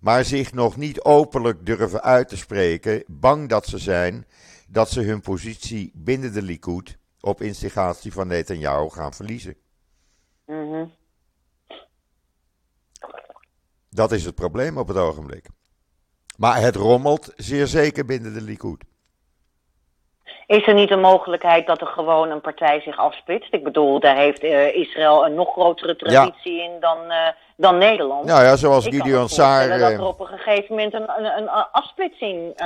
maar zich nog niet openlijk durven uit te spreken, bang dat ze zijn dat ze hun positie binnen de Likud op instigatie van Netanyahu gaan verliezen. Mhm. Dat is het probleem op het ogenblik. Maar het rommelt zeer zeker binnen de Likud. Is er niet een mogelijkheid dat er gewoon een partij zich afsplitst? Ik bedoel, daar heeft eh, Israël een nog grotere traditie in dan, eh, dan Nederland. Nou ja, zoals Ik Gideon Saar. dat eh, er op een gegeven moment een, een, een afsplitsing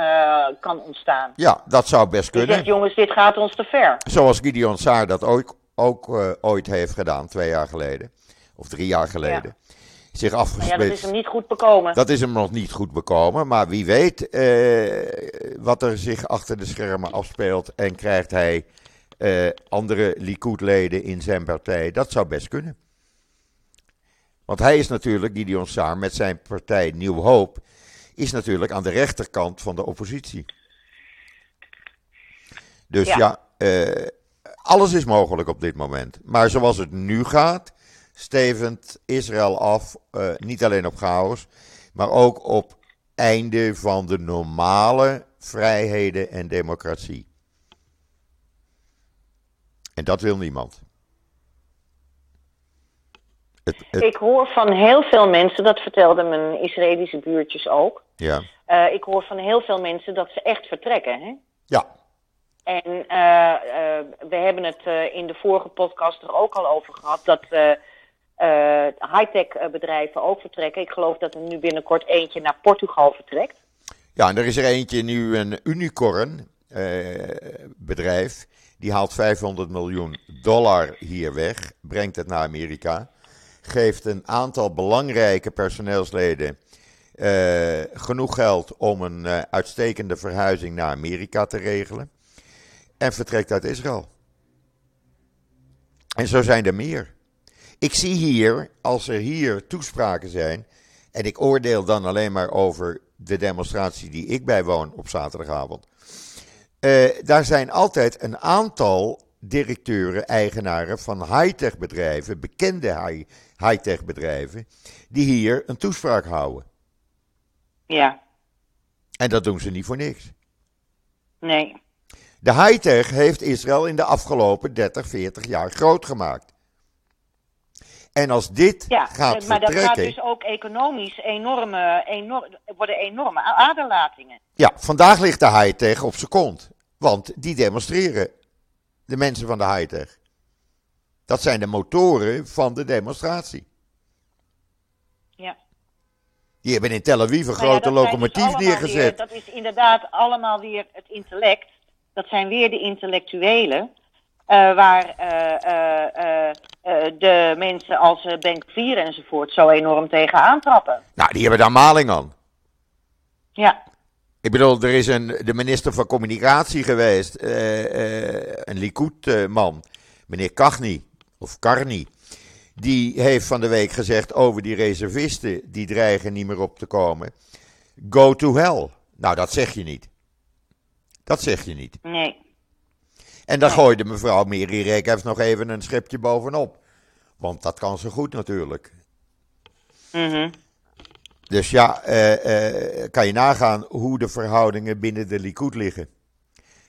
kan ontstaan. Ja, dat zou best Die zegt, kunnen. jongens, dit gaat ons te ver. Zoals Gideon Saar dat ook, ook ooit heeft gedaan, twee jaar geleden. Of drie jaar geleden. Zich Maar ja, dat is afgesplitst. hem niet goed bekomen. Dat is hem nog niet goed bekomen, maar wie weet eh, wat er zich achter de schermen afspeelt en krijgt hij eh, andere Likud-leden in zijn partij. Dat zou best kunnen. Want hij is natuurlijk, Gideon Saar, met zijn partij Nieuw Hoop, is natuurlijk aan de rechterkant van de oppositie. Dus ja, Ja. eh, alles is mogelijk op dit moment. Maar zoals het nu gaat, stevend Israël af, eh, niet alleen op chaos, maar ook op einde van de normale vrijheden en democratie. En dat wil niemand. Het, het- Ik hoor van heel veel mensen, dat vertelden mijn Israëlische buurtjes ook. ja. eh, ik hoor van heel veel mensen dat ze echt vertrekken. Hè? ja, En eh, we hebben het in de vorige podcast er ook al over gehad dat eh, high-tech eh, bedrijven ook vertrekken. Ik geloof dat er nu binnenkort eentje naar Portugal vertrekt. Ja, en er is er eentje nu, een unicorn eh, bedrijf. Die haalt 500 miljoen dollar hier weg, brengt het naar Amerika. Geeft een aantal belangrijke personeelsleden genoeg geld om een uitstekende verhuizing naar Amerika te regelen. En vertrekt uit Israël. En zo zijn er meer. Ik zie hier, als er hier toespraken zijn, en ik oordeel dan alleen maar over de demonstratie die ik bijwoon op zaterdagavond. Eh, daar zijn altijd een aantal directeuren, eigenaren van high-tech bedrijven, bekende high- high-tech bedrijven, die hier een toespraak houden. Ja, En dat doen ze niet voor niks. nee. De high-tech heeft Israël in de afgelopen 30, 40 jaar groot gemaakt. En als dit Ja, gaat maar dat gaat dus ook economisch enorme, enorm, worden enorme aderlatingen. Ja, vandaag ligt de high-tech op zijn kont. Want die demonstreren. De mensen van de high-tech. Dat zijn de motoren van de demonstratie. Ja. Die hebben in Tel Aviv een Nou grote dus locomotief neergezet. weer- dat is inderdaad allemaal weer het intellect. Dat zijn weer de intellectuelen. Eh, waar eh, eh, de mensen als Bank 4 enzovoort zo enorm tegen aantrappen. Nou, die hebben daar maling aan. Ja, Ik bedoel, er is een, de minister van Communicatie geweest, een Likud-man, meneer Kachni, of Karni. Die heeft van de week gezegd over die reservisten, die dreigen niet meer op te komen. Go to hell. Nou, dat zeg je niet. Dat zeg je niet. nee. En dan gooide mevrouw Miri Reekhuis nog even een schepje bovenop. Want dat kan ze goed natuurlijk. Mhm. Dus ja, eh, eh, kan je nagaan hoe de verhoudingen binnen de Likud liggen.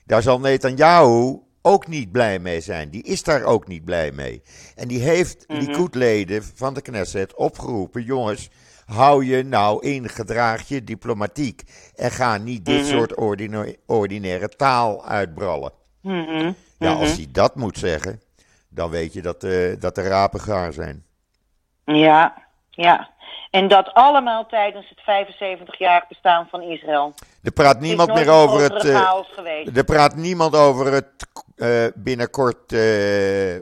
Daar zal Netanyahu ook niet blij mee zijn. Die is daar ook niet blij mee. En die heeft Likud-leden van de Knesset opgeroepen: jongens, hou je nou in, gedraag je diplomatiek. En ga niet dit soort ordina- ordinaire taal uitbrallen. Mhm. Ja, als hij dat moet zeggen, dan weet je dat, eh, dat de rapen gaar zijn. Ja, ja. En dat allemaal tijdens het 75-jarig bestaan van Israël. Er praat niemand meer over het. eh. Er praat niemand over het eh, binnenkort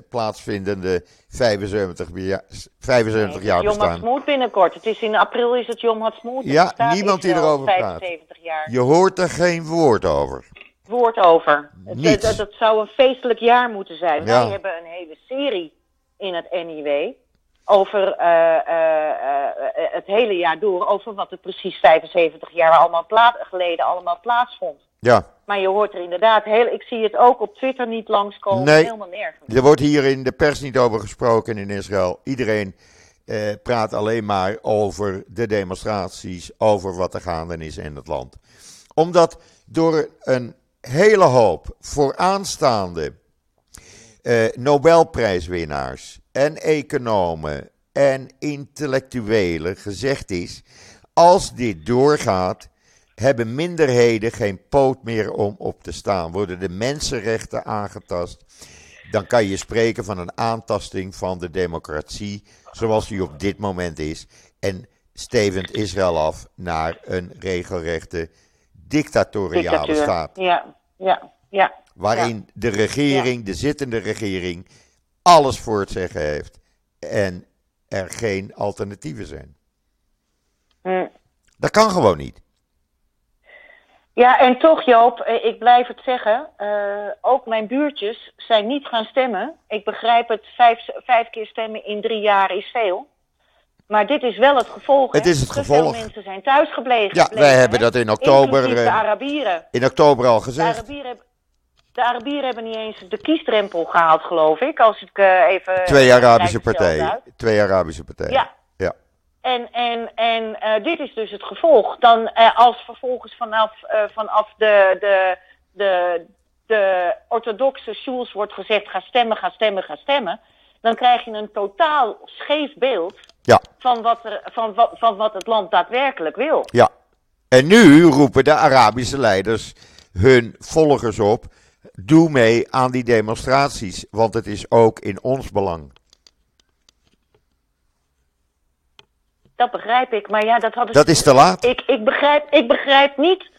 plaatsvindende 75, bea- 75 jaar Yom bestaan. Ha'atzmaut binnenkort. Het is in april is het Yom Ha'atzmaut. Het Ja, niemand die erover praat. 75 jaar. Je hoort er geen woord over. Woord over. Het, het, het zou een feestelijk jaar moeten zijn. Ja. Wij hebben een hele serie in het NIW. over eh, eh, eh, het hele jaar door, over wat er precies 75 jaar allemaal geleden allemaal plaatsvond. Ja, Maar je hoort er inderdaad heel, ik zie het ook op Twitter niet langskomen, Nee. helemaal nergens. er wordt hier in de pers niet over gesproken in Israël. Iedereen eh, praat alleen maar over de demonstraties, over wat er gaande is in het land. Omdat door een hele hoop vooraanstaande eh, Nobelprijswinnaars en economen en intellectuelen gezegd is: als dit doorgaat, hebben minderheden geen poot meer om op te staan. Worden de mensenrechten aangetast, dan kan je spreken van een aantasting van de democratie zoals die op dit moment is. En stevend Israël af naar een regelrechte dictatoriale Dictatuur. staat. Ja, ja, ja. Waarin de regering, de zittende regering, alles voor het zeggen heeft. En er geen alternatieven zijn. Hm. Dat kan gewoon niet. Ja, en toch Joop, eh, ik blijf het zeggen, eh, ook mijn buurtjes zijn niet gaan stemmen. Ik begrijp het, vijf, vijf keer stemmen in drie jaar is veel. Maar dit is wel het gevolg. Het is het Te gevolg. Veel mensen zijn thuisgebleven. Ja, wij hebben hè. dat in oktober, de eh, Arabieren. In oktober al De gezegd. Arabieren, hebben- de Arabieren hebben niet eens de kiesdrempel gehaald, geloof ik. Als ik eh, even... Twee Arabische partijen. Twee Arabische partijen. Ja. Ja. En, en, en eh, dit is dus het gevolg. Dan als vervolgens vanaf, vanaf de, de, de, de orthodoxe schools wordt gezegd: ga stemmen, ga stemmen, ga stemmen. Dan krijg je een totaal scheef beeld Ja. van wat, er, van, wat, van wat het land daadwerkelijk wil. Ja. En nu roepen de Arabische leiders hun volgers op. Doe mee aan die demonstraties, want het is ook in ons belang. Dat begrijp ik. Maar ja, dat hadden Dat is te laat. Ik, ik, begrijp, ik begrijp niet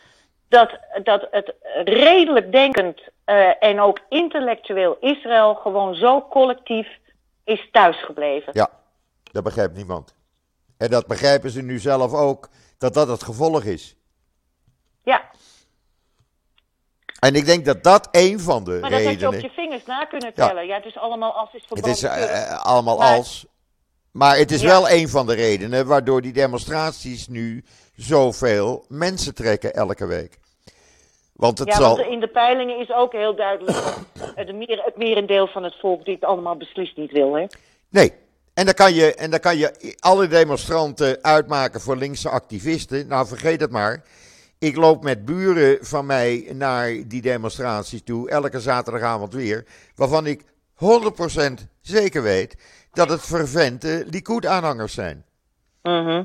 dat, dat het redelijk denkend eh, en ook intellectueel Israël gewoon zo collectief is thuisgebleven. Ja, dat begrijpt niemand. En dat begrijpen ze nu zelf ook, dat dat het gevolg is. Ja, En ik denk dat dat een van de maar dat had je op redenen... je vingers na kunnen tellen. Ja, het is allemaal als is Het is eh, eh, allemaal Maar- als. Maar het is Ja. wel een van de redenen waardoor die demonstraties nu zoveel mensen trekken elke week. Want het ja, zal. want in de peilingen is ook heel duidelijk het, meer, het merendeel van het volk dit allemaal beslist niet wil. Hè? Nee. En dan, kan je, en dan kan je alle demonstranten uitmaken voor linkse activisten. Nou, vergeet het maar. Ik loop met buren van mij naar die demonstraties toe, elke zaterdagavond weer. Waarvan ik 100% zeker weet dat het vervente Likud-aanhangers zijn. Mhm.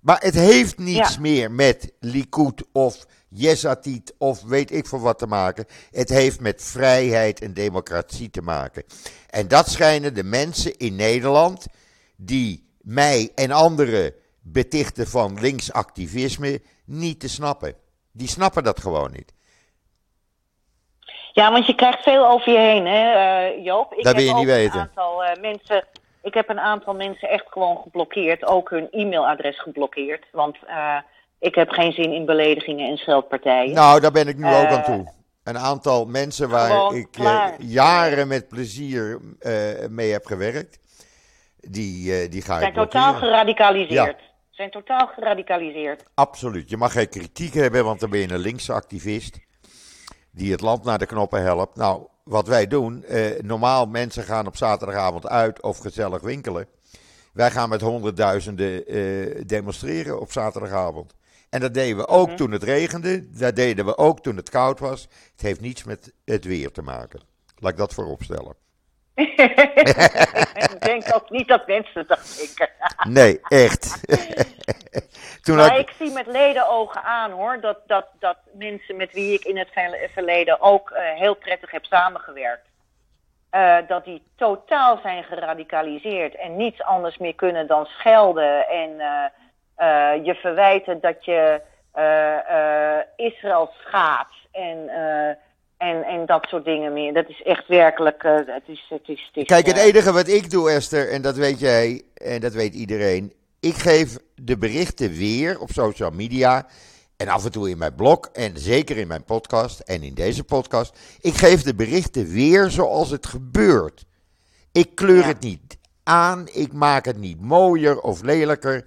Maar het heeft niets Ja. meer met Likud of Yesatit of weet ik veel wat te maken. Het heeft met vrijheid en democratie te maken. En dat schijnen de mensen in Nederland die mij en anderen betichten van linksactivisme niet te snappen. Die snappen dat gewoon niet. Ja, want je krijgt veel over je heen, hè, eh, Joop. Ik Dat wil je niet weten. Een aantal, eh, mensen, ik heb een aantal mensen echt gewoon geblokkeerd. Ook hun e-mailadres geblokkeerd. Want eh, ik heb geen zin in beledigingen en scheldpartijen. Nou, daar ben ik nu ook aan Eh, toe. Een aantal mensen waar ik eh, jaren met plezier eh, mee heb gewerkt, die, die ga ik zijn blokkeren. totaal geradicaliseerd. Ja. Zijn totaal geradicaliseerd. Absoluut. Je mag geen kritiek hebben, want dan ben je een linkse activist die het land naar de knoppen helpt. Nou, wat wij doen, eh, normaal mensen gaan op zaterdagavond uit of gezellig winkelen. Wij gaan met honderdduizenden eh, demonstreren op zaterdagavond. En dat deden we ook Mhm. toen het regende. Dat deden we ook toen het koud was. Het heeft niets met het weer te maken. Laat ik dat vooropstellen. ik denk ook niet dat mensen dat denken. Nee, echt. toen Maar ik- ik zie met ledenogen aan hoor, dat, dat, dat mensen met wie ik in het verle- verleden ook eh, heel prettig heb samengewerkt, eh, dat die totaal zijn geradicaliseerd en niets anders meer kunnen dan schelden en eh, eh, je verwijten dat je Israël schaadt en, en, en dat soort dingen meer. Dat is echt werkelijk, het is, het is, het is, Kijk, het enige wat ik doe, Esther, en dat weet jij en dat weet iedereen. Ik geef de berichten weer op social media. En af en toe in mijn blog. En zeker in mijn podcast. En in deze podcast. Ik geef de berichten weer zoals het gebeurt. Ik kleur Ja. het niet aan, ik maak het niet mooier of lelijker.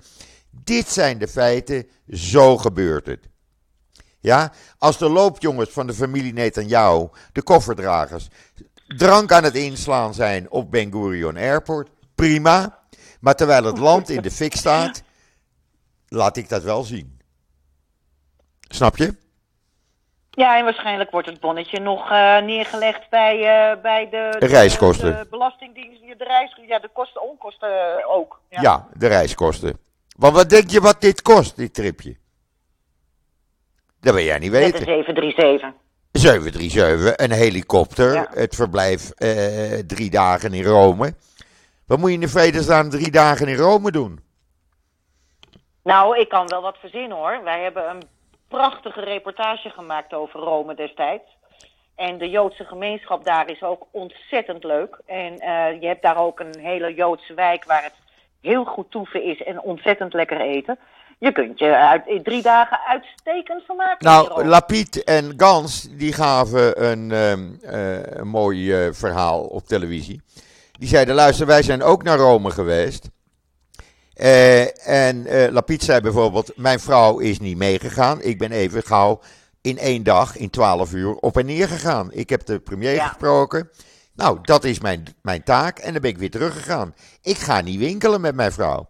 Dit zijn de feiten, zo gebeurt het. Ja, als de loopjongens van de familie Netanyahu, de kofferdragers, drank aan het inslaan zijn op Ben Gurion Airport, prima. Maar terwijl het land in de fik staat, laat ik dat wel zien. Snap je? Ja, en waarschijnlijk wordt het bonnetje nog uh, neergelegd bij, uh, bij de, de, reiskosten. De, belastingdienst, de reis, ja, de kosten, onkosten ook. Ja. ja, de reiskosten. Want wat denk je wat dit kost, dit tripje? Dat wil jij niet weten. Met een 737. 737, een helikopter, ja. het verblijf drie dagen in Rome. Wat moet je in de vredesnaam drie dagen in Rome doen? Nou, ik kan wel wat verzinnen hoor. Wij hebben een prachtige reportage gemaakt over Rome destijds. En de Joodse gemeenschap daar is ook ontzettend leuk. En uh, je hebt daar ook een hele Joodse wijk waar het heel goed toeven is en ontzettend lekker eten. Je kunt je uit, in drie dagen uitstekend vermaken. Nou, Lapid en Gans die gaven een, uh, een mooi uh, verhaal op televisie. Die zeiden: luister, wij zijn ook naar Rome geweest. Uh, en uh, Lapid zei bijvoorbeeld: Mijn vrouw is niet meegegaan. Ik ben even gauw in één dag, in twaalf uur, op en neer gegaan. Ik heb de premier ja. gesproken. Nou, dat is mijn, mijn taak. En dan ben ik weer teruggegaan. Ik ga niet winkelen met mijn vrouw.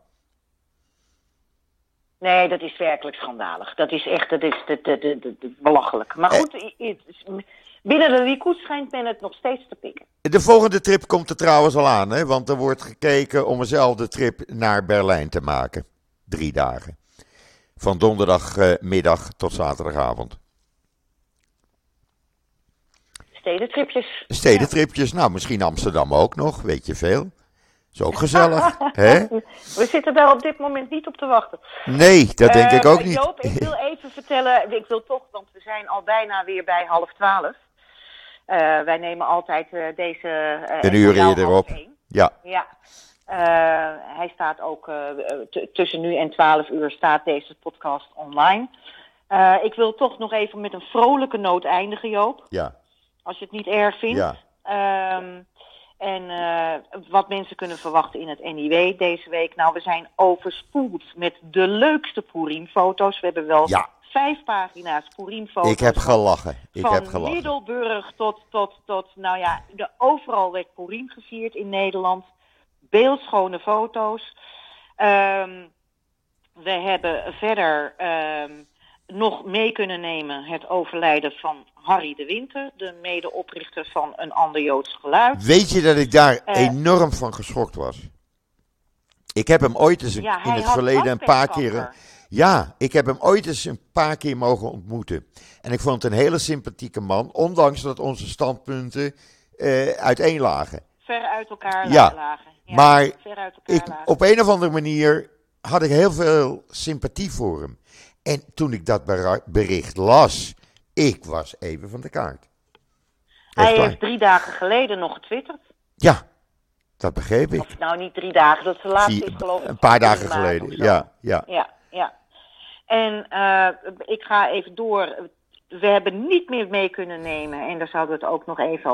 Nee, dat is werkelijk schandalig. Dat is echt dat is de, de belachelijk. Maar goed, eh. Binnen de Likud schijnt men het nog steeds te pikken. De volgende trip komt er trouwens al aan, hè? want er wordt gekeken om eenzelfde trip naar Berlijn te maken. Drie dagen. Van donderdagmiddag tot zaterdagavond. Stedentripjes. Stedentripjes, nou misschien Amsterdam ook nog, weet je veel. Is ook gezellig, hè? We zitten daar op dit moment niet op te wachten. Nee, dat denk uh, ik ook niet. Joop, ik wil even vertellen, ik wil toch, want we zijn al bijna weer bij half twaalf. Uh, wij nemen altijd uh, deze. Een uur eerder op. Ja. Ja. hij staat ook tussen nu en 12 uur staat deze podcast online. ik wil toch nog even met een vrolijke noot eindigen, Joop. Ja. Als je het niet erg vindt. Ja. Um, en wat mensen kunnen verwachten in het NIW deze week. Nou, we zijn overspoeld met de leukste Purim-foto's. We hebben wel ja vijf pagina's Purim-foto's. Ik heb gelachen. Ik van heb gelachen. Middelburg tot, tot, tot, nou ja, de, overal werd Purim gevierd in Nederland. Beeldschone foto's. Um, we hebben verder um, nog mee kunnen nemen het overlijden van Harry de Winter, de medeoprichter van een ander Joods geluid. Weet je dat ik daar uh, enorm van geschokt was? Ik heb hem ooit eens ja, in het verleden een paar keren. Ja, ik heb hem ooit eens een paar keer mogen ontmoeten. En ik vond het een hele sympathieke man, ondanks dat onze standpunten uh, uiteen lagen. Ver uit elkaar ja, lagen. Ja, maar ver uit elkaar ik, lagen. op een of andere manier had ik heel veel sympathie voor hem. En toen ik dat bericht las, ik was even van de kaart. Hij heeft drie dagen geleden nog getwitterd. Ja, dat begreep ik. Of nou niet drie dagen, dat is de laatste Vier, is geloof ik. Een paar dagen geleden, ja, ja. Ja, ja. En uh, ik ga even door. We hebben niet meer mee kunnen nemen, en daar zouden we het ook nog even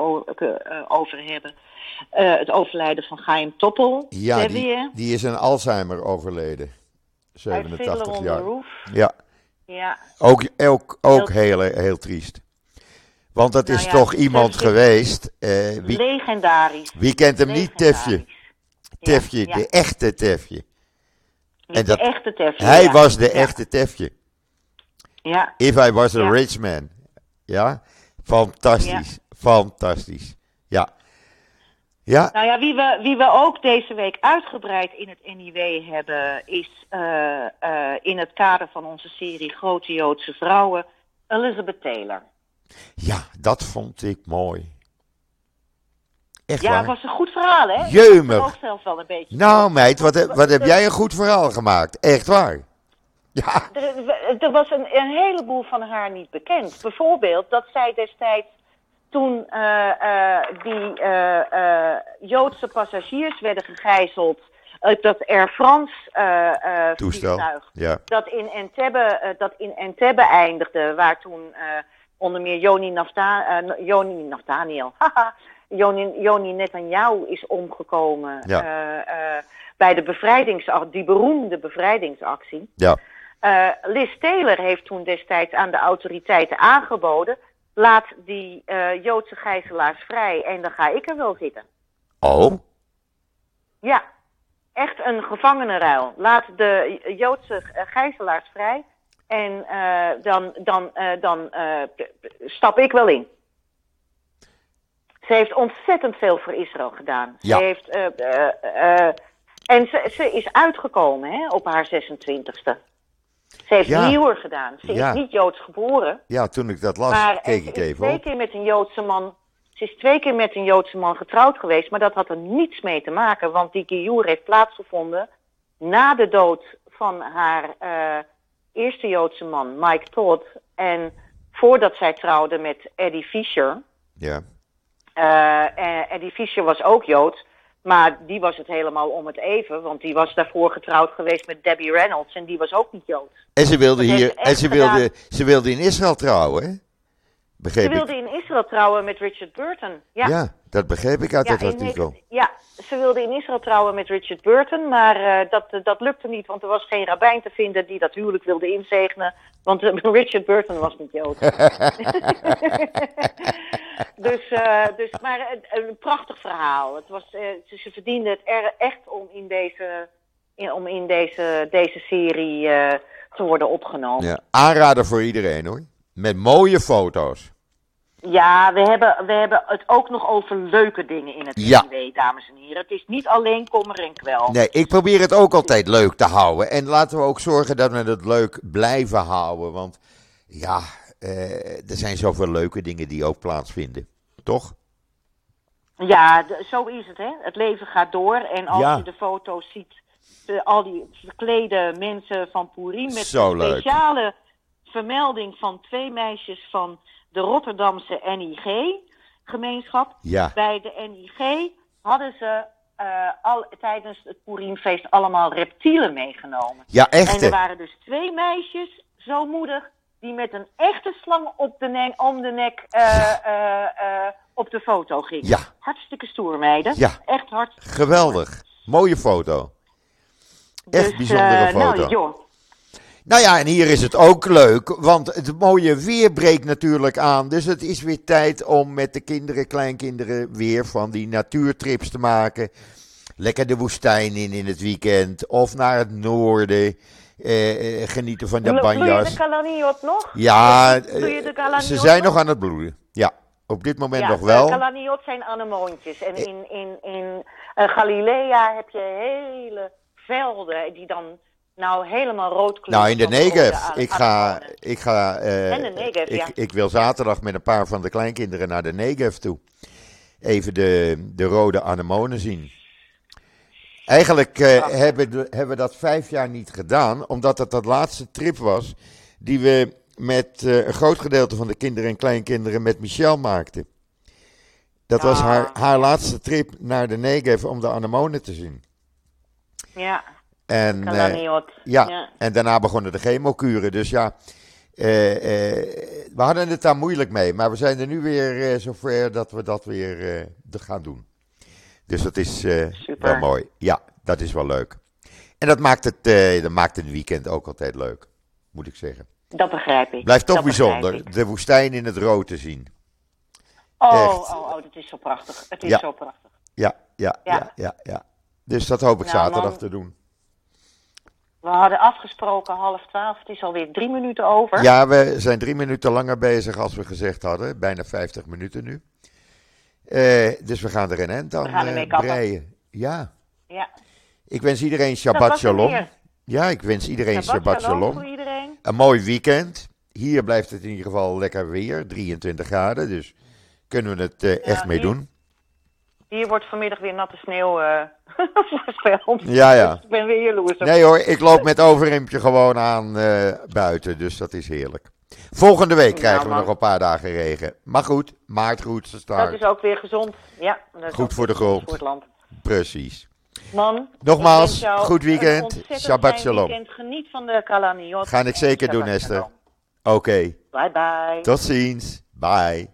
over hebben. Uh, het overlijden van Chaim Toppel. Ja, die, die, is een Alzheimer overleden. 87 jaar. Ja. ja. Ook, ook, ook heel, heel, heel triest. Want dat nou is ja, toch iemand geweest. Uh, wie, legendarisch. Wie kent hem niet, Tefje? Tefje, ja, de echte Tefje. En dat, de echte tefje. Hij ja. was de echte tefje. Ja. If I was a rich man. Ja. Fantastisch. Fantastisch. Ja. Ja. Nou ja, wie we, wie we ook deze week uitgebreid in het NIW hebben, is uh, uh, in het kader van onze serie Grote Joodse Vrouwen, Elizabeth Taylor. Ja, dat vond ik mooi. Echt ja, waar. het was een goed verhaal, hè? Jeumig. Ik zelf wel een beetje. Nou, meid, wat, wat heb jij een goed verhaal gemaakt? Echt waar. Ja. Er, er was een, een, heleboel van haar niet bekend. Bijvoorbeeld dat zij destijds, toen uh, uh, die uh, Joodse passagiers werden gegijzeld, dat Air France vliegtuig, ja. dat, in Entebbe, dat in Entebbe eindigde, waar toen onder meer Joni, Nafta, Joni Naftaniel, haha, Joni, Joni Netanyahu is omgekomen Ja. eh, eh, bij de bevrijdingsactie, die beroemde bevrijdingsactie. Ja. Eh, Liz Taylor heeft toen destijds aan de autoriteiten aangeboden: laat die Joodse gijzelaars vrij en dan ga ik er wel zitten. Oh, Ja, echt een gevangenenruil. Laat de Joodse gijzelaars vrij en dan, dan, dan stap ik wel in. Ze heeft ontzettend veel voor Israël gedaan. Ja. Ze heeft, eh, eh, eh, en ze, ze is uitgekomen hè, op haar 26e. Ze heeft Ja. nieuwer gedaan. Ze Ja. is niet Joods geboren. ja, toen ik dat las, Maar keek ik even twee op. keer met een Joodse man. Ze is twee keer met een Joodse man getrouwd geweest, maar dat had er niets mee te maken, want die Giour heeft plaatsgevonden na de dood van haar eerste Joodse man, Mike Todd, en voordat zij trouwde met Eddie Fisher. Ja. Eh, eh, Eddie Fisher was ook Joods, maar die was het helemaal om het even, want die was daarvoor getrouwd geweest met Debbie Reynolds en die was ook niet Joods. En ze wilde Dat hier, en ze wilde, gedaan. ze wilde in Israël trouwen, hè? Begreep Ze wilde ik. in Israël trouwen met Richard Burton. Ja. dat begreep ik uit Ja, in artikel. ja, ze wilde in Israël trouwen met Richard Burton, maar eh, dat, dat lukte niet, want er was geen rabbijn te vinden die dat huwelijk wilde inzegenen, want eh, Richard Burton was niet Jood. dus, eh, dus, maar een prachtig verhaal. Het was, ze, verdiende het er echt om in deze, in, om in deze, deze serie te worden opgenomen. Ja, aanrader voor iedereen hoor. Met mooie foto's. Ja, we hebben, we hebben het ook nog over leuke dingen in het Ja. Dames en heren. Het is niet alleen kommer en kwel. Nee, ik probeer het ook altijd leuk te houden. En laten we ook zorgen dat we het leuk blijven houden. Want ja, eh, er zijn zoveel leuke dingen die ook plaatsvinden. Toch? Ja, zo is het, hè. Het leven gaat door. En als Ja. je de foto's ziet, de- al die verklede mensen van Purim... met Zo een leuk. speciale vermelding van twee meisjes van de Rotterdamse NIG-gemeenschap. Ja. Bij de NIG hadden ze eh, al, tijdens het Purimfeest allemaal reptielen meegenomen. Ja, En echte. er waren dus twee meisjes, zo moedig, die met een echte slang op de nek, om de nek eh, eh, op de foto gingen. Ja. Hartstikke stoer, meiden. Ja. Echt hard. Geweldig. Mooie foto. Echt bijzondere eh, foto. Nou, joh. Nou ja, en hier is het ook leuk, want het mooie weer breekt natuurlijk aan. Dus het is weer tijd om met de kinderen, kleinkinderen, weer van die natuurtrips te maken. Lekker de woestijn in in het weekend, of naar het noorden. eh, eh, genieten van de Doe doe je de banjas. kalaniot nog? Ja, de eh, ze zijn nog? aan het bloeden. Ja, op dit moment ja, nog eh, wel. kalaniot zijn anemoontjes. En in, in, in eh, Galilea heb je hele velden die dan nou helemaal rood kleuren. Nou, in de Negev. Ik ga, ik ga, eh, En de Negev, ik, ja. ik wil zaterdag met een paar van de kleinkinderen naar de Negev toe. Even de, de rode anemonen zien. Eigenlijk eh, hebben, hebben we dat vijf jaar niet gedaan, omdat het dat laatste trip was die we met eh, een groot gedeelte van de kinderen en kleinkinderen met Michelle maakten. Dat was haar, haar laatste trip naar de Negev om de anemonen te zien. Ja, En, eh, ja, en daarna begonnen de chemokuren. Dus ja, eh, eh, we hadden het daar moeilijk mee. Maar we zijn er nu weer zover dat we dat weer gaan doen. Dus dat is wel mooi. Ja, dat is wel leuk. En dat maakt het, dat maakt het weekend ook altijd leuk, moet ik zeggen. Dat begrijp ik. Blijft toch Dat bijzonder, de woestijn in het rood te zien. Oh, Echt. oh, oh, dat is zo prachtig. Het is Ja. zo prachtig. Ja, ja, ja, Ja. ja, ja. Dus dat hoop ik Nou, zaterdag man. te doen. We hadden afgesproken half twaalf. Het is alweer drie minuten over. Ja, we zijn drie minuten langer bezig als we gezegd hadden. Bijna 50 minuten nu. Eh, dus we gaan er een end aan kappen. breien. Ja. Ja. Ik wens iedereen Shabbat Shalom. Ja, ik wens iedereen Shabbat Shabbat shalom Shalom. voor iedereen. Een mooi weekend. Hier blijft het in ieder geval lekker weer. 23 graden. Dus kunnen we het eh, echt mee doen. Hier wordt vanmiddag weer natte sneeuw eh voorspeld. Ja, ja. Dus ik ben weer jaloers. op. Nee hoor, ik loop met overhemdje gewoon aan eh, buiten. Dus dat is heerlijk. Volgende week Nou, krijgen we nog een paar dagen regen. Maar goed, maart groetste Dat start. is ook weer gezond. Ja, dat is Goed voor de grond. Voor het land. Precies. Man, Nogmaals, goed weekend. Shabbat shalom. Weekend. Geniet van de kalaniot. Ga ik zeker doen, Esther. Oké, Bye bye. tot ziens. Bye.